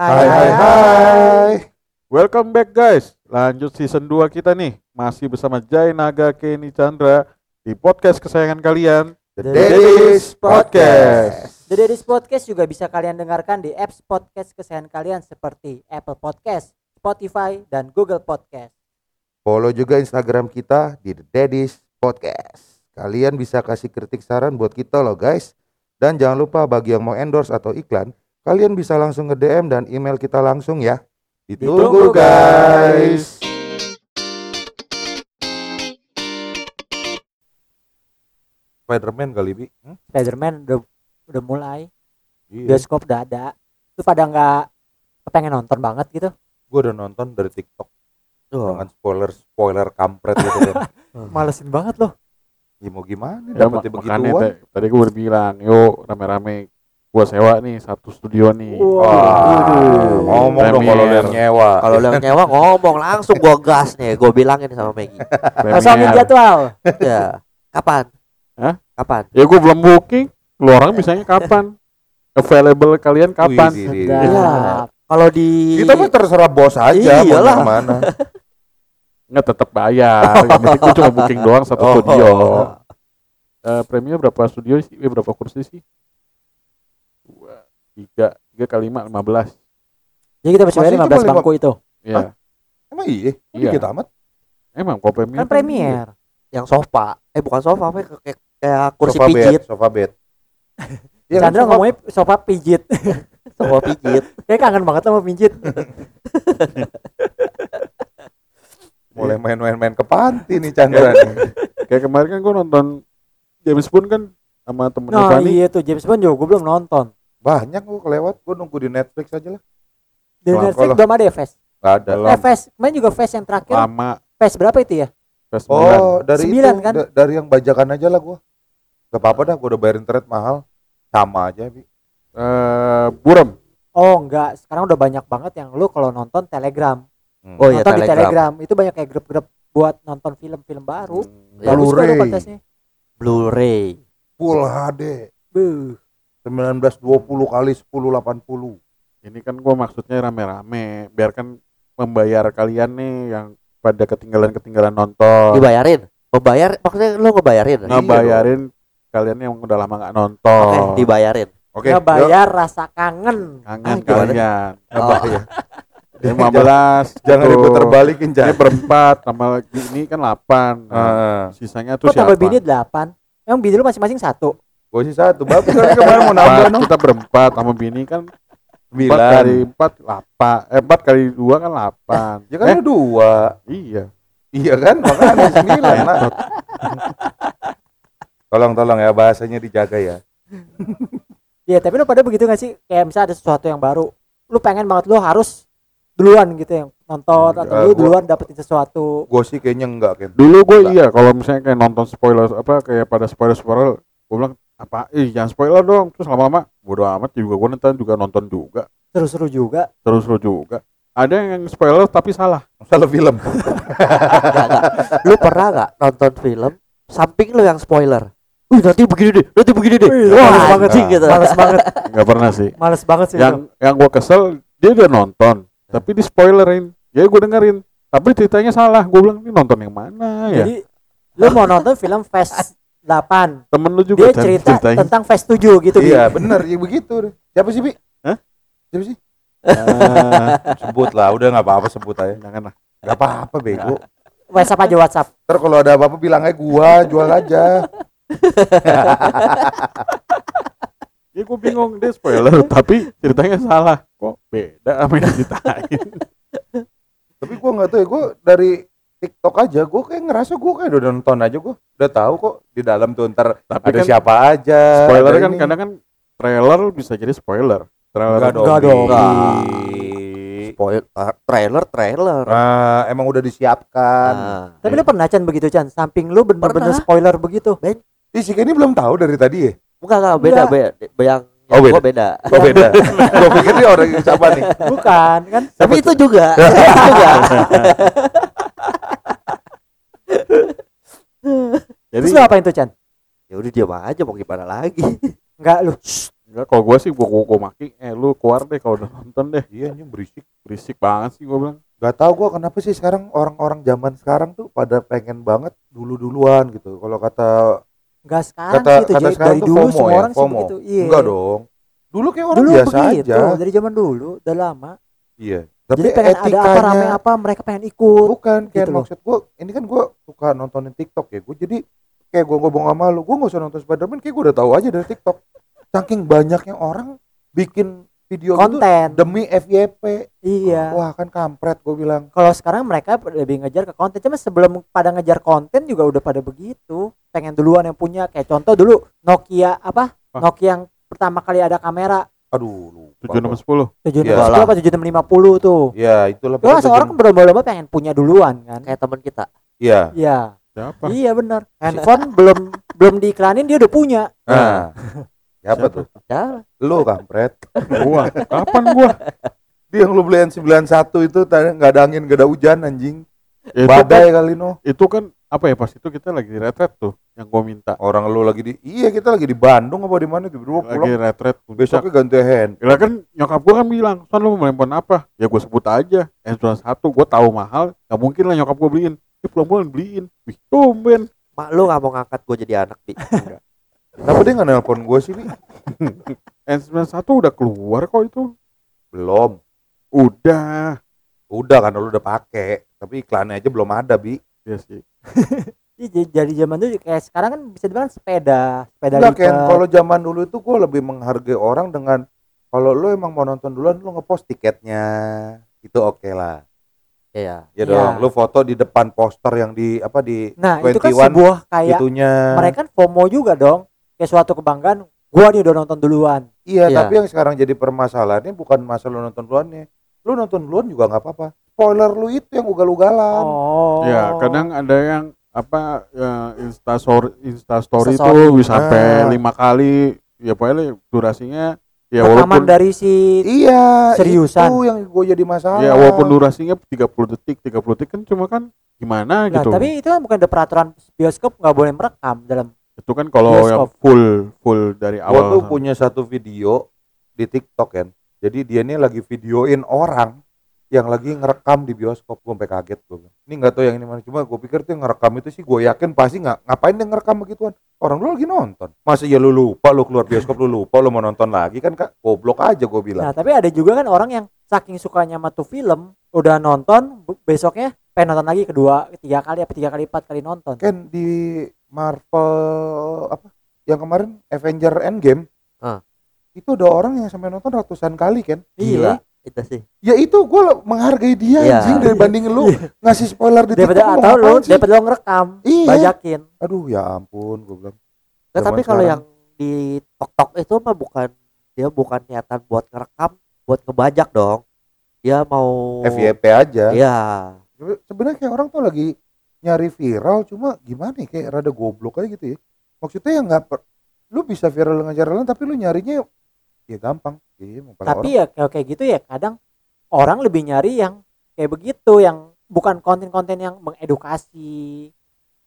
Hai hai hai. Welcome back guys. Lanjut season 2 kita nih. Masih bersama Jai Naga Kenny Chandra di podcast kesayangan kalian The Daddy's Podcast. The Daddy's Podcast juga bisa kalian dengarkan di apps podcast kesayangan kalian seperti Apple Podcast, Spotify, dan Google Podcast. Follow juga Instagram kita di The Daddy's Podcast. Kalian bisa kasih kritik saran buat kita loh guys. Dan jangan lupa bagi yang mau endorse atau iklan, kalian bisa langsung nge DM dan email kita langsung ya. Ditunggu guys. Spiderman kali bi. Hmm? Spiderman udah udah mulai, Iya. bioskop udah ada. Lu pada nggak kepengen nonton banget gitu? Gue udah nonton dari TikTok Oh. dengan spoiler spoiler kampret gitu kan. Malesin banget loh. Ya mau gimana? Ya, teh, tadi gue udah bilang, yuk rame-rame gua sewa nih satu studio nih. Wow. Wah, ngomong dong kalau lu yang Premier. nyewa. Kalau lu yang nyewa ngomong langsung gua gas nih, gua bilangin sama Maggie. Kosongin Premier. jadwal. Ya. Kapan? Hah? Kapan? Ya gue belum booking. Lu orang bisanya kapan? Available kalian kapan? Iya. Kalau di Kita mah terserah bos aja mau Iyalah. yang mana. Nggak tetap bayar. Yang penting gue cuma booking doang satu Oh. studio. Eh, premium berapa studio sih? Eh, berapa kursi sih? Tiga, tiga kali lima, lima belas. Jadi kita bisa bayar Maksudnya 15 cuma lima- bangku itu. Iya. Emang iya? Iya. Dikit amat. Emang kalau premium Kan premier. yang sofa. Eh bukan sofa, apa ya? kayak, kayak kursi sofa pijit, bed, sofa bed. Iya kan, Chandra sofa- ngomongnya sofa pijit. sofa pijit. Kayak kangen banget sama pijit. mulai main-main-main ke panti nih Chandra nih. Kayak kemarin kan gue nonton James Bond kan sama temennya Nah Fanny. iya tuh James Bond juga gue belum nonton. Banyak gua kelewat, gua nunggu di Netflix aja lah. Di Netflix kalau- belum ada ya Fest? Gak ada. Belum. Eh Fest, kemarin juga Fest yang terakhir. Lama. Fest berapa itu ya? Fest sembilan. Oh, dari Sembilan, itu, kan? da- dari yang bajakan aja lah gua. Gak apa-apa dah, gua udah bayar internet mahal. Sama aja, Bi. Eh, Burem. Oh enggak, sekarang udah banyak banget yang lu kalau nonton Telegram. Hmm. Oh iya nonton di Telegram. Telegram itu banyak kayak grup-grup buat nonton film-film baru. Kok Blu-ray. Blu-ray. Full HD. Buh. 1920 kali 1080. Ini kan gue maksudnya rame-rame. Biarkan membayar kalian nih yang pada ketinggalan-ketinggalan nonton. Dibayarin. Membayar maksudnya lu ngebayarin? Iya Ngebayarin kalian yang udah lama nggak Oke, nonton. dibayarin. Oke. Nggak bayar rasa kangen. Kangen Ah, kalian. Nggak bayar. 15 Jangan tuh. diputer balikin, Ini Chan. berempat sama ini kan 8. Heeh. sisanya tuh Kok tambah siapa? bini 8? Emang bini lu masing-masing satu? Gue sih satu. Bapak kan kemarin mau nambah Empat, no. kita berempat sama bini kan 4 Sembilan. kali 4 8 eh 4 kali 2 kan 8 Ya kan eh, lu dua. iya Iya kan? Makanya sembilan lah. Tolong tolong ya bahasanya dijaga ya. Iya, tapi lu pada begitu gak sih? Kayak misalnya ada sesuatu yang baru, lu pengen banget lu harus duluan gitu yang nonton atau lu gua- duluan dapetin sesuatu. Gue sih kayaknya enggak kan. dulu gue iya kalau misalnya kayak nonton spoiler apa kayak pada spoiler spoiler gue bilang apa ih jangan spoiler dong terus lama-lama bodo amat juga gue nonton juga nonton juga Seru-seru juga. terus terus juga ada yang spoiler tapi salah Salah film. Enggak, enggak. Lu pernah nggak nonton film samping lu yang spoiler? Wih nanti begini deh, nanti begini deh. Wih, Wah, males banget sih. gitu. Males banget, nggak pernah sih males banget sih. itu. yang yang gue kesel dia udah nonton tapi di spoilerin ya gue dengerin tapi ceritanya salah gue bilang ini nonton yang mana ya Jadi lu mau nonton film Fast 8, temen lu juga dia cerita ceritanya tentang Fast 7 gitu Bi. Iya bener ya begitu. Siapa sih Bi? Hah? Siapa sih? Ah, Sebut lah. Udah nggak apa-apa sebut aja. jangan lah Gak apa-apa bego. WhatsApp aja WhatsApp. Ntar kalau ada apa-apa bilang aja gua jual aja. Ya gue bingung dia spoiler tapi ceritanya salah. Kok beda sama yang diceritain. Tapi gua nggak tahu ya. Gua dari TikTok aja, gua kayak ngerasa gua kayak udah nonton aja gua. Udah tahu kok di dalam tuh ntar Tapi ada kan siapa aja. spoiler kan ini. kadang kan trailer bisa jadi spoiler. Trailer Enggak dong. Enggak dong. Bi. Spoiler, ah, trailer, trailer. Nah, emang udah disiapkan. Nah, Tapi lu pernah Chan begitu Chan, samping lu bener-bener spoiler begitu. Ih, si Kenny belum tahu dari tadi ya? Enggak, enggak, beda, Enggak. beda. Yang Oh, beda. gua beda. Oh beda. gua pikir dia orang yang siapa nih? Bukan, kan? Tapi itu juga. itu juga. Jadi Terus lu apain tuh Chan? Ya udah diam aja mau gimana lagi. Enggak lu. Enggak, kalau gua sih gua, gua, gua maki, eh lu keluar deh kalau udah nonton deh. Iya anjing berisik. Berisik banget sih gua bilang. Gak tau gua kenapa sih sekarang orang-orang zaman sekarang tuh pada pengen banget dulu-duluan gitu. Kalau kata Enggak sekarang kata sih itu kata jadi sekarang dari tuh dulu FOMO semua ya, orang sih FOMO. begitu. Iya. Enggak dong. Dulu kayak orang Dulu biasa begitu, aja. dari zaman dulu udah lama. Iya. Tapi jadi pengen ada apa etikanya rame apa mereka pengen ikut. bukan kayak Gitu maksud gua ini kan gua suka nontonin TikTok ya. Gua jadi kayak gua ngomong sama lu, gua nggak usah nonton Spiderman kayak gua udah tahu aja dari TikTok. Saking banyaknya orang bikin video gitu Konten. demi FYP. Iya. Wah, kan kampret gua bilang. Kalau sekarang mereka lebih ngejar ke konten. Cuma sebelum pada ngejar konten juga udah pada begitu. Pengen duluan yang punya. Kayak contoh dulu Nokia apa? Ah. Nokia yang pertama kali ada kamera Aduh, lupa. Tujuh enam sepuluh. tujuh Iya. enam apa tujuh enam lima puluh tuh. Ya, itulah Itu pokoknya seorang berlomba-lomba pengen punya duluan kan. kayak teman kita Iya. Iya. Siapa? Iya benar. Handphone belum belum diiklanin dia udah punya. Nah. Siapa tuh? ya Lu kampret. gua. Kapan gua? Dia yang lu beli N91 itu tadi nggak ada angin, nggak ada hujan anjing. Itu, Badai kan, kali no. itu kan apa ya pas itu kita lagi di retret tuh yang gua minta. Orang lu lagi di Iya, kita lagi di Bandung apa di mana tuh? Berdua Lagi pulang. retret. Besoknya ganti hand. Ya kan nyokap gua kan bilang, "Son lu mau handphone apa?" Ya gua sebut aja. N91 gua tahu mahal, gak mungkin lah nyokap gua beliin. Eh pulang-pulang beliin. Wih, tumben. mak lu nggak mau ngangkat gue jadi anak bi Kenapa dia nggak nelpon gue sih, Bi? N91 udah keluar kok itu. Belum. Udah. Udah kan lu udah pakai, tapi iklannya aja belum ada, Bi. Ya sih. Iya, Jadi zaman dulu kayak sekarang kan bisa dibilang sepeda, sepeda Enggak, Ken. Kalau zaman dulu itu gue lebih menghargai orang dengan kalau lu emang mau nonton duluan, lu ngepost tiketnya. Itu oke lah. Iya. Ya Iya. dong, lu foto di depan poster yang di apa di Nah, itu kan 21 sebuah kayak itunya. mereka kan FOMO juga dong. Kayak suatu kebanggaan, gua nih udah nonton duluan. Iya, Iya. tapi yang sekarang jadi permasalahannya bukan masalah lu nonton duluannya. Lu nonton duluan juga nggak apa-apa. Spoiler lu itu yang ugal-ugalan. Oh. Ya, kadang ada yang apa ya, instastory instastory itu Instastory. bisa sampai Ah. lima kali ya pokoknya durasinya ya Rekaman walaupun dari si Iya, Seriusan. itu yang gue jadi masalah. ya walaupun durasinya 30 detik 30 detik kan cuma kan gimana Nah, gitu tapi itu kan bukan ada peraturan bioskop nggak boleh merekam dalam itu kan kalau yang full full dari Gue awal tuh punya satu video di TikTok kan. Jadi dia ini lagi videoin orang yang lagi ngerekam di bioskop. Gue sampai kaget gue. Ini nggak tahu yang ini mana. Cuma gue pikir tuh yang ngerekam itu sih gue yakin pasti nggak ngapain dia ngerekam begituan. Orang lu lagi nonton. Masa ya lu lupa lu keluar bioskop lu lupa lu mau nonton lagi kan kak goblok aja gue bilang. Nah, tapi ada juga kan orang yang saking sukanya sama tuh film, udah nonton, be- besoknya pengen nonton lagi kedua, ketiga kali apa tiga kali empat kali nonton. kan di Marvel apa yang kemarin Avenger Endgame Ah. itu ada orang yang sampai nonton ratusan kali kan Iya. Itu sih. Ya itu gue menghargai dia Iya. anjing dibandingin lu ngasih spoiler di Daripada TikTok atau lu daripada lu ngerekam, Iya. bajakin. aduh ya ampun gue bilang. Zaman tapi kalau yang di tok tok itu mah bukan dia bukan niatan buat ngerekam buat ngebajak dong. Dia mau FYP aja. Iya. Sebenarnya kayak orang tuh lagi nyari viral cuma gimana ya, kayak rada goblok aja gitu ya. Maksudnya ya nggak lu bisa viral dengan cara lain tapi lu nyarinya ya gampang iya mau pada Tapi ya kalau kayak gitu ya kadang orang lebih nyari yang kayak begitu yang bukan konten-konten yang mengedukasi.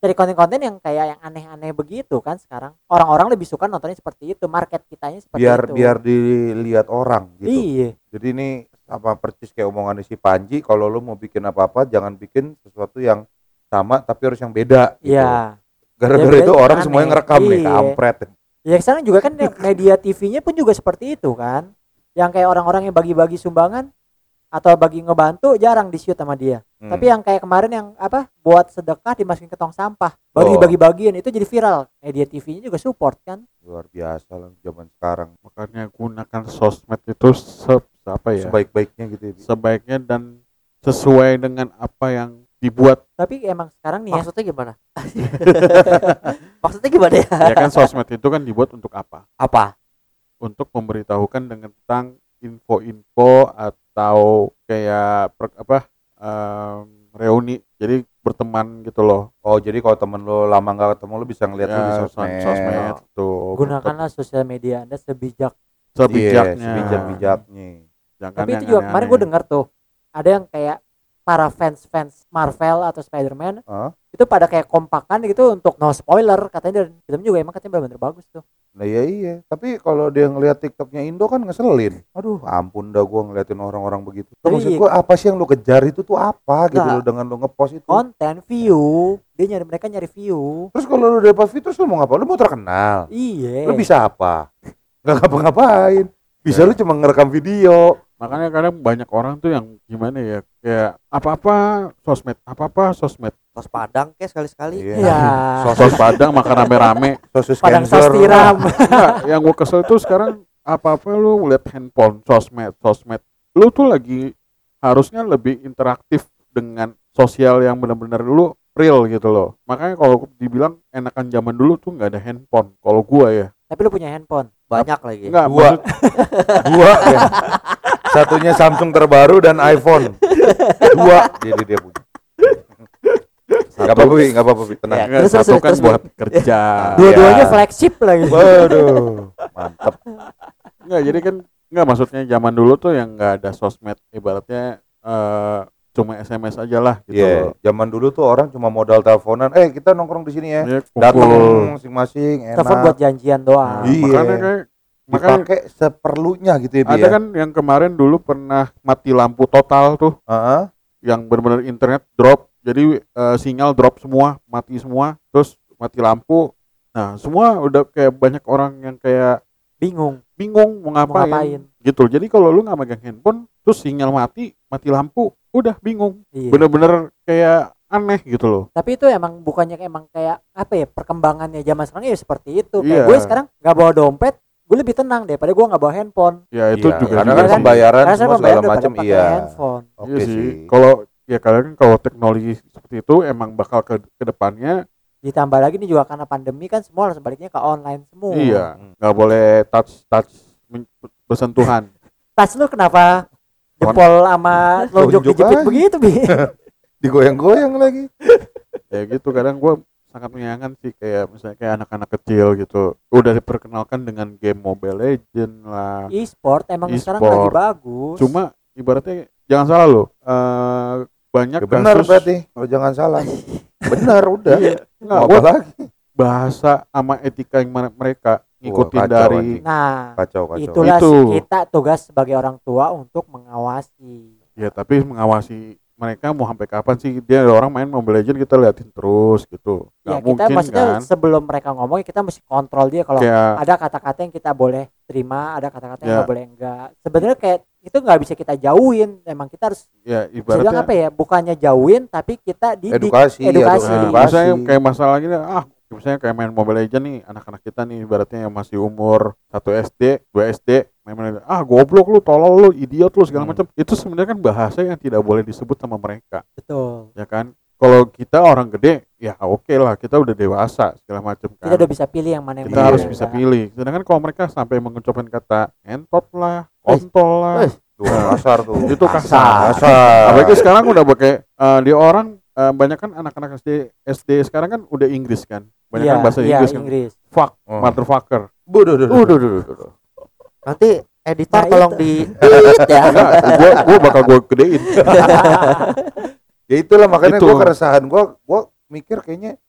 Cari konten-konten yang kayak yang aneh-aneh begitu kan sekarang. Orang-orang lebih suka nontonnya seperti itu, market kitanya seperti biar itu. biar dilihat orang gitu Iya. Jadi ini sama persis kayak omongan si Panji, kalau lu mau bikin apa-apa jangan bikin sesuatu yang sama tapi harus yang beda gitu. Iya. Gara-gara Ya, itu orang aneh. semuanya ngerekam nih, Iya. kampret. Ya sekarang juga kan media TV-nya pun juga seperti itu kan. Yang kayak orang-orang yang bagi-bagi sumbangan atau bagi ngebantu jarang di shoot sama dia. Hmm. Tapi yang kayak kemarin yang apa buat sedekah dimasukin ke tong sampah, Oh. bagi-bagi-bagian itu jadi viral. Media TV-nya juga support kan. luar biasa lah zaman sekarang. makanya gunakan sosmed itu se apa ya Sebaik-baiknya gitu ya. Sebaiknya dan sesuai dengan apa yang dibuat. Tapi emang sekarang nih ya, maksudnya gimana? Maksudnya gimana ya? Ya kan sosmed itu kan dibuat untuk apa? Apa? Untuk memberitahukan dengan tentang info-info atau kayak per- apa em, reuni jadi berteman gitu loh. Oh, jadi kalau temen lu lama nggak ketemu lu bisa ngeliat lu di ya, sosmed. sos- sosmed tuh. Gunakanlah sosial media Anda sebijak. sebijaknya Iya, sebijak-bijaknya. Jangan Tapi itu juga kemarin gue dengar tuh ada yang kayak para fans-fans Marvel atau Spider-Man Hah? itu pada kayak kompakan gitu untuk no spoiler katanya dan film juga emang katanya benar-benar bagus tuh. Nah iya iya, tapi kalau dia ngelihat TikToknya Indo kan ngeselin. Aduh, ampun dah gua ngeliatin orang-orang begitu. Tapi- Maksud gua apa sih yang lu kejar itu tuh apa gitu Nggak. loh dengan lu ngepost itu. konten view dia nyari mereka nyari view Terus kalau lu dapat view terus lu mau ngapa? Lu mau terkenal. iya Lu bisa apa? Gak ngapa-ngapain. Bisa lu cuma ngerekam video. Makanya kadang banyak orang tuh yang gimana ya kayak apa-apa sosmed apa-apa sosmed Tos Padang kayak sekali-sekali. Iya. ya sos padang makan rame-rame Sosis padang sos tiram Enggak, yang gue kesel itu sekarang apa-apa lu lihat handphone, sosmed, sosmed. Lu tuh lagi harusnya lebih interaktif dengan sosial yang benar-benar lu real gitu loh. Makanya kalau dibilang enakan zaman dulu tuh nggak ada handphone. Kalau gua ya, tapi lu punya handphone Banyak lagi. enggak Dua. maksud- Dua ya. Satunya Samsung terbaru dan iPhone. Dua jadi dia punya. Gak apa-apa, Wi, gak apa-apa, tenang. Ya. Terus, terus, satu kan terus, buat kerja. dua-duanya Iya. flagship lagi Waduh, mantap. Enggak, jadi kan enggak maksudnya zaman dulu tuh yang enggak ada sosmed ibaratnya eh cuma SMS aja lah gitu loh. zaman dulu tuh orang cuma modal teleponan. Eh, kita nongkrong di sini ya. Ya, Datang masing-masing, telepon buat enak. janjian Nah, doang Iya. Makanya kayak makanya Dipakai seperlunya gitu ya, ada ya. kan yang kemarin dulu pernah mati lampu total tuh. Heeh. yang benar-benar internet drop. Jadi eh, sinyal drop semua mati semua. Terus mati lampu. Nah semua udah kayak banyak orang yang kayak bingung. Bingung mau mau ngapain, ngapain. gitu. Jadi kalau lu nggak megang handphone terus sinyal mati mati lampu udah bingung. Iya. bener-bener kayak aneh gitu loh. Tapi itu emang bukannya emang kayak apa ya perkembangannya zaman sekarang ya seperti itu. Kayak Iya. gue sekarang nggak bawa dompet gue lebih tenang daripada gue nggak bawa handphone. Ya itu Iya, juga karena juga kan pembayaran karena saya semua segala macam iya. handphone. Oke Iya sih. sih. kalau ya kalian kalau teknologi seperti itu emang bakal ke ke depannya ditambah lagi nih juga karena pandemi kan semua harus baliknya ke online semua. Iya. Nggak boleh touch touch bersentuhan. Tas lu kenapa? Jempol sama lonjok Lonjok dijepit aja. begitu bi. Digoyang-goyang lagi. ya gitu kadang gue sangat menyayangkan sih kayak misalnya kayak anak-anak kecil gitu udah diperkenalkan dengan game Mobile Legend lah e-sport emang sekarang E-sport. lagi bagus cuma ibaratnya jangan salah loh eh banyak Ya benar kasus berarti. Oh, jangan salah. benar udah. Iya. Nggak, apa lagi? bahasa sama etika yang mere- mereka ngikutin kacau, dari anjing. nah Kacau kacau. itulah Itu. kita tugas sebagai orang tua untuk mengawasi ya tapi mengawasi mereka mau sampai kapan sih? Dia ada orang main Mobile Legend kita liatin terus gitu. Ya nggak kita mungkin maksudnya kan? sebelum mereka ngomong ya kita mesti kontrol dia kalau kayak ada kata-kata yang kita boleh terima ada kata-kata yang Ya. nggak boleh enggak. Sebenarnya kayak itu nggak bisa kita jauhin. Emang kita harus ya bilang ibaratnya apa ya bukannya jauhin tapi kita didik Edukasi, Edukasi. Nah, edukasi. misalnya kayak masalah gini, ah misalnya kayak main Mobile Legend nih, anak-anak kita nih ibaratnya yang masih umur 1 SD, 2 SD, Legend, ah goblok lu, tolol lu, idiot lu segala Hmm. macam. Itu sebenarnya kan bahasa yang tidak boleh disebut sama mereka, betul ya kan? Kalau kita orang gede, ya oke lah, kita udah dewasa segala macam kan. kita udah bisa pilih yang mana yang Kita Iya. harus mana bisa enggak. pilih. Sedangkan kalau mereka sampai mengucapkan kata entot lah, kontol lah, Tuh, kasar tuh. itu kasar. Kasar. Apalagi sekarang udah pakai eh, dia orang eh, banyak kan anak-anak SD SD sekarang kan udah Inggris kan. Banyak Iya, kan bahasa iya, Inggris kan. Inggris. Fuck, Oh. motherfucker. Bodoh, bodoh, Duh, duh, duh, duh, duh. Nanti editor Nah, tolong itu. di ya. Gua gua bakal gua gedein. Ya itulah makanya Itu. gua keresahan gua gua mikir kayaknya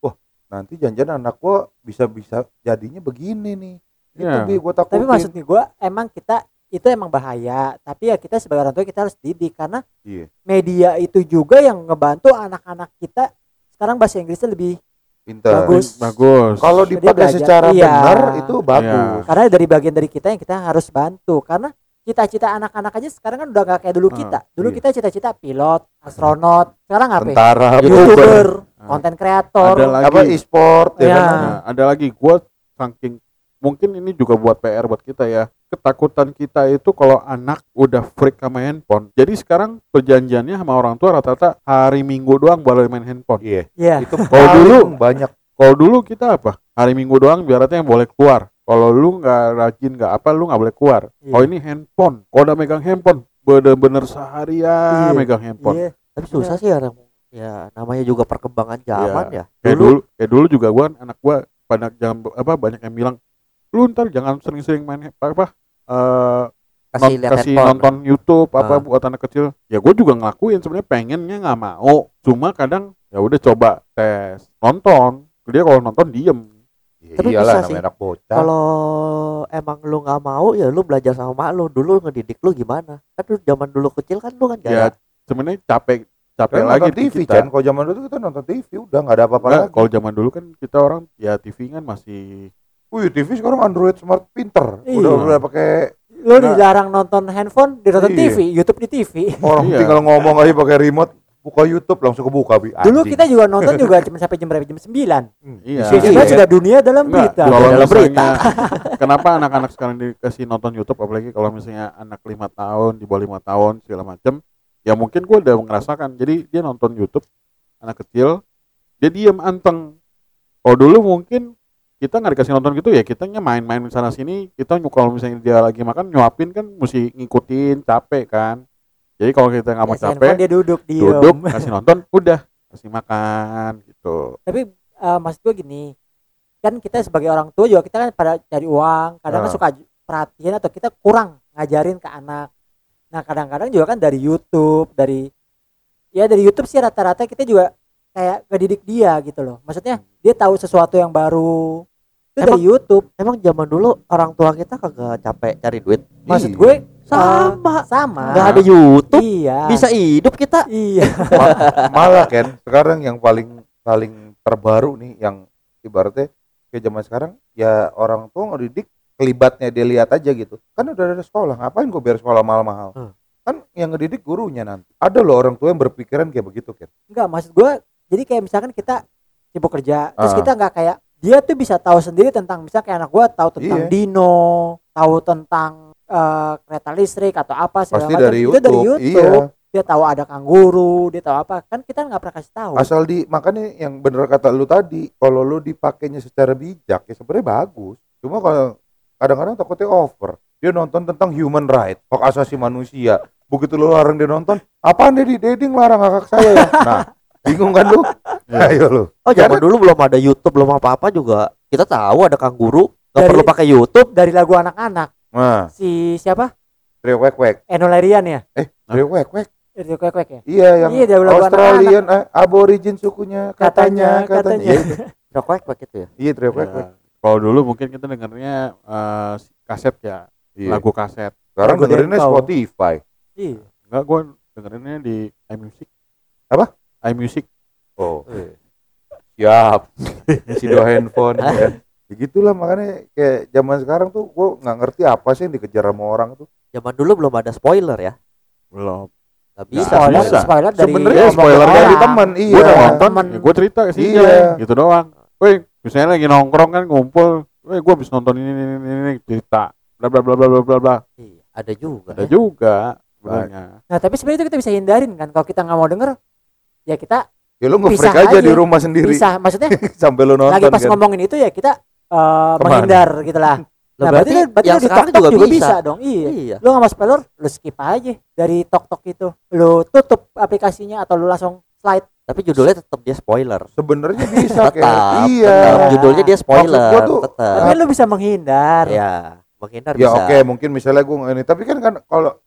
wah nanti janjian anak gua bisa-bisa jadinya begini nih. Itu Iya. bi gua tapi maksudnya gue emang kita itu emang bahaya tapi ya kita sebagai orang tua kita harus didik karena Iya. media itu juga yang ngebantu anak-anak kita sekarang bahasa Inggrisnya lebih Pintar. Bagus. Bagus. Kalau dipakai belajar. secara Iya. benar itu bagus. karena dari bagian dari kita yang kita harus bantu karena cita-cita anak-anak aja sekarang kan udah gak kayak dulu Ah, kita dulu iya. kita cita-cita pilot astronot sekarang apa ya? Tentara, youtuber Ah. konten kreator Ada lagi. apa e-sport ya Iya. kan? Nah, ada lagi gua saking mungkin ini juga buat PR buat kita ya. Ketakutan kita itu kalau anak udah freak sama handphone. Jadi sekarang perjanjiannya sama orang tua rata-rata hari Minggu doang boleh main handphone. Iya. ya Itu Kalau dulu- banyak Kalau dulu kita apa? Hari Minggu doang biaratnya yang boleh keluar. Kalau lu nggak rajin nggak apa lu nggak boleh keluar. Iya. Oh ini handphone. Kalau udah megang handphone bener-bener seharian Iya. megang handphone. iya Tapi susah sih orang ya namanya juga perkembangan zaman ya. Kayak Dulu dulu, kayak dulu juga gua anak gua pada jam apa banyak yang bilang lu ntar jangan sering-sering main apa apa eh, kasih non- lihat kasih handphone. nonton YouTube apa Ah. buat anak kecil. Ya gue juga ngelakuin sebenarnya pengennya nggak mau. Cuma kadang ya udah coba tes nonton. Dia kalau nonton diem. Ya Tapi iyalah bisa namanya sih. Kalau emang lu nggak mau ya lu belajar sama mak lu dulu ngedidik lu gimana? Kan lu zaman dulu kecil kan lu kan ya gak sebenarnya capek capek Kan lagi TV, kita Chan. Kalau zaman dulu kita nonton TV udah nggak ada apa-apa lagi. kalau zaman dulu kan kita orang ya TV kan masih Wih, TV sekarang Android smart pinter. Iya. Udah udah pakai Lu Nah. dilarang nonton handphone, ditonton Iya. TV, YouTube di TV. orang Iya. tinggal ngomong aja pakai remote, buka YouTube langsung kebuka bi. Dulu kita juga nonton juga cuma sampai jam berapa? Jam 9. Hmm. Iya. Kita ya. sudah dunia dalam Enggak, berita. kalau Dalam misalnya kenapa anak-anak sekarang dikasih nonton YouTube apalagi kalau misalnya anak lima tahun di bawah lima tahun segala macam ya mungkin gue udah merasakan jadi dia nonton YouTube anak kecil dia diem anteng kalau dulu mungkin kita nggak dikasih nonton gitu ya kitanya main-main sana sini kita kalau misalnya dia lagi makan nyuapin kan mesti ngikutin capek kan jadi kalau kita nggak mau Ya, capek dia duduk diem. duduk kasih nonton udah kasih makan gitu Tapi eh, maksud gue gini, kan kita sebagai orang tua juga kita kan pada cari uang, kadang kan Ah. suka perhatian atau kita kurang ngajarin ke anak. Nah kadang-kadang juga kan dari YouTube, dari ya dari YouTube sih rata-rata kita juga kayak ngedidik dia gitu loh. Maksudnya dia tahu sesuatu yang baru itu Emang- dari YouTube. Emang zaman dulu orang tua kita kagak capek cari duit. Maksud Iya. gue Sama. eh, sama. Nggak ada YouTube. Iya. Bisa hidup kita. Iya. Ma- malah kan sekarang yang paling paling terbaru nih yang ibaratnya kayak zaman sekarang ya orang tua ngedidik kelibatnya dia lihat aja gitu kan udah ada sekolah ngapain gue biar sekolah mahal-mahal Hmm. kan yang ngedidik gurunya nanti ada loh orang tua yang berpikiran kayak begitu kan Enggak, maksud gue jadi kayak misalkan kita sibuk kerja, terus Ah. kita nggak kayak dia tuh bisa tahu sendiri tentang misalnya kayak anak gue tahu tentang Iya. Dino, tahu tentang eh, kereta listrik atau apa segala pasti macam. dari Itu YouTube, dari YouTube. iya Dia tahu ada kanguru, dia tahu apa. Kan kita nggak pernah kasih tahu. asal di makanya yang bener kata lu tadi kalau lu dipakainya secara bijak ya sebenarnya bagus cuma kalau kadang-kadang takutnya over dia nonton tentang human right hak asasi manusia begitu lu larang dia nonton apaan dia di dating larang kakak saya ya nah bingung kan lu Iya. ayo lu Oh zaman dulu belum ada YouTube belum apa-apa juga. Kita tahu ada kanguru. Gak Dari- perlu pakai YouTube. Dari lagu anak-anak nah si siapa? trio wek wek Eno Lerian ya? eh trio wek wek Dari Kwek Kwek ya? iya yang Iya, dari lagu Australian eh, aborigin sukunya katanya katanya, Katanya, Iya, katanya. Rokok begitu ya. iya trio wek Ya, wek kalau dulu mungkin kita dengarnya eh, kaset ya Iya. lagu kaset sekarang dengerinnya. Spotify Iya. enggak gue dengerinnya di iMusic Apa? iMusic Oh. Siap. si do handphone ya kan. Begitulah makanya kayak zaman sekarang tuh gua nggak ngerti apa sih yang dikejar sama orang tuh. Zaman dulu belum ada spoiler ya. belum Gak Bisa, spoiler, bisa. spoiler dari Sebenarnya omongan spoiler orang. dari teman, iya. udah nonton ya gue cerita sih Iya. gitu doang woi misalnya lagi nongkrong kan ngumpul woi gue habis nonton ini ini ini, ini cerita bla bla bla bla bla bla bla Iya, ada juga. ada ya. juga sebenarnya Nah tapi sebenarnya itu kita bisa hindarin kan. Kalau kita nggak mau denger, ya kita Ya lu Pisah nge-freak aja, aja. di rumah sendiri bisa. Maksudnya sampai lu nonton lagi pas kan. ngomongin itu ya kita eh, Ke mana? menghindar gitu lah. Nah, berarti, berarti berarti yang lu di sekarang TokTok juga juga, bisa. bisa. dong. Iya. Iya. Lu nggak mau spoiler, lu skip aja dari TokTok itu. Lu tutup aplikasinya atau lu langsung slide. Tapi judulnya tetap dia spoiler. Sebenarnya bisa kayak Tetap. iya. tetap. Judulnya dia spoiler. Tuh- Tetap. Tapi lu bisa menghindar. Ya, menghindar Ya bisa. oke, mungkin misalnya gua ini tapi kan kan kalau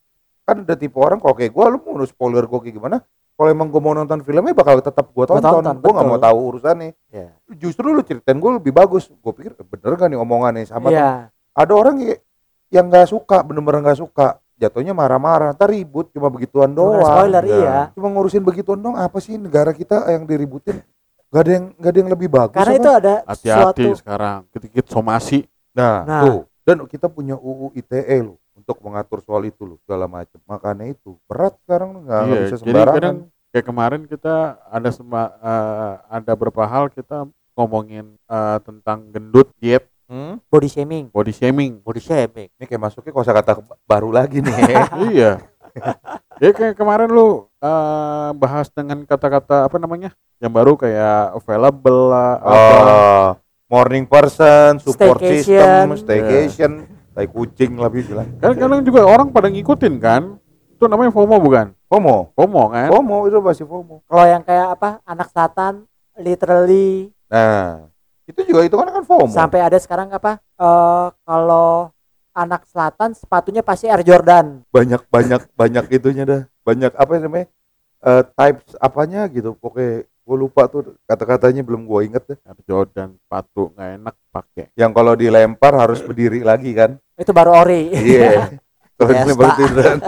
kan ada tipe orang kalau kayak gua lu mau spoiler gua kayak gimana? Kalau emang gua mau nonton filmnya bakal tetap gua Gua tonton. tonton, Gua nggak betul. mau tahu urusannya. Ya. Justru lu ceritain gua lebih bagus. Gua pikir eh, bener gak nih omongannya sama Iya. ada orang y- yang nggak suka bener-bener nggak suka jatuhnya marah-marah ntar ribut cuma begituan doang spoiler, Nah, iya. cuma ngurusin begituan doang apa sih negara kita yang diributin gak ada yang gak ada yang lebih bagus Karena apa? itu ada hati-hati suatu sekarang dikit-dikit somasi nah, Nah. tuh dan kita punya UU ITE loh untuk mengatur soal itu loh segala macam makanya itu berat sekarang nggak iya bisa jadi sembarangan. kadang kayak kemarin kita ada sema, eh, ada beberapa hal kita ngomongin eh, tentang gendut diet. Hmm? body shaming. body shaming. Di shaming. ini kayak masuknya kosakata baru lagi nih. Iya. Ya kayak kemarin lu eh, bahas dengan kata-kata apa namanya yang baru kayak available lah apa. Oh, morning person support Staycation. system staycation tai kucing lebih bilang kan kadang juga orang pada ngikutin kan itu namanya FOMO bukan FOMO FOMO kan FOMO itu masih FOMO Kalau yang kayak apa anak selatan literally Nah, itu juga itu kan kan FOMO. sampai ada sekarang apa eh kalau anak selatan sepatunya pasti Air Jordan. banyak banyak banyak itunya dah. Banyak apa namanya? eh types apanya gitu. Pokoknya gue lupa tuh kata-katanya belum gue inget deh. Jordan sepatu nggak enak pakai. Yang kalau dilempar harus berdiri lagi kan? Itu baru ori. Iya. Yeah. kalau ini baru tiduran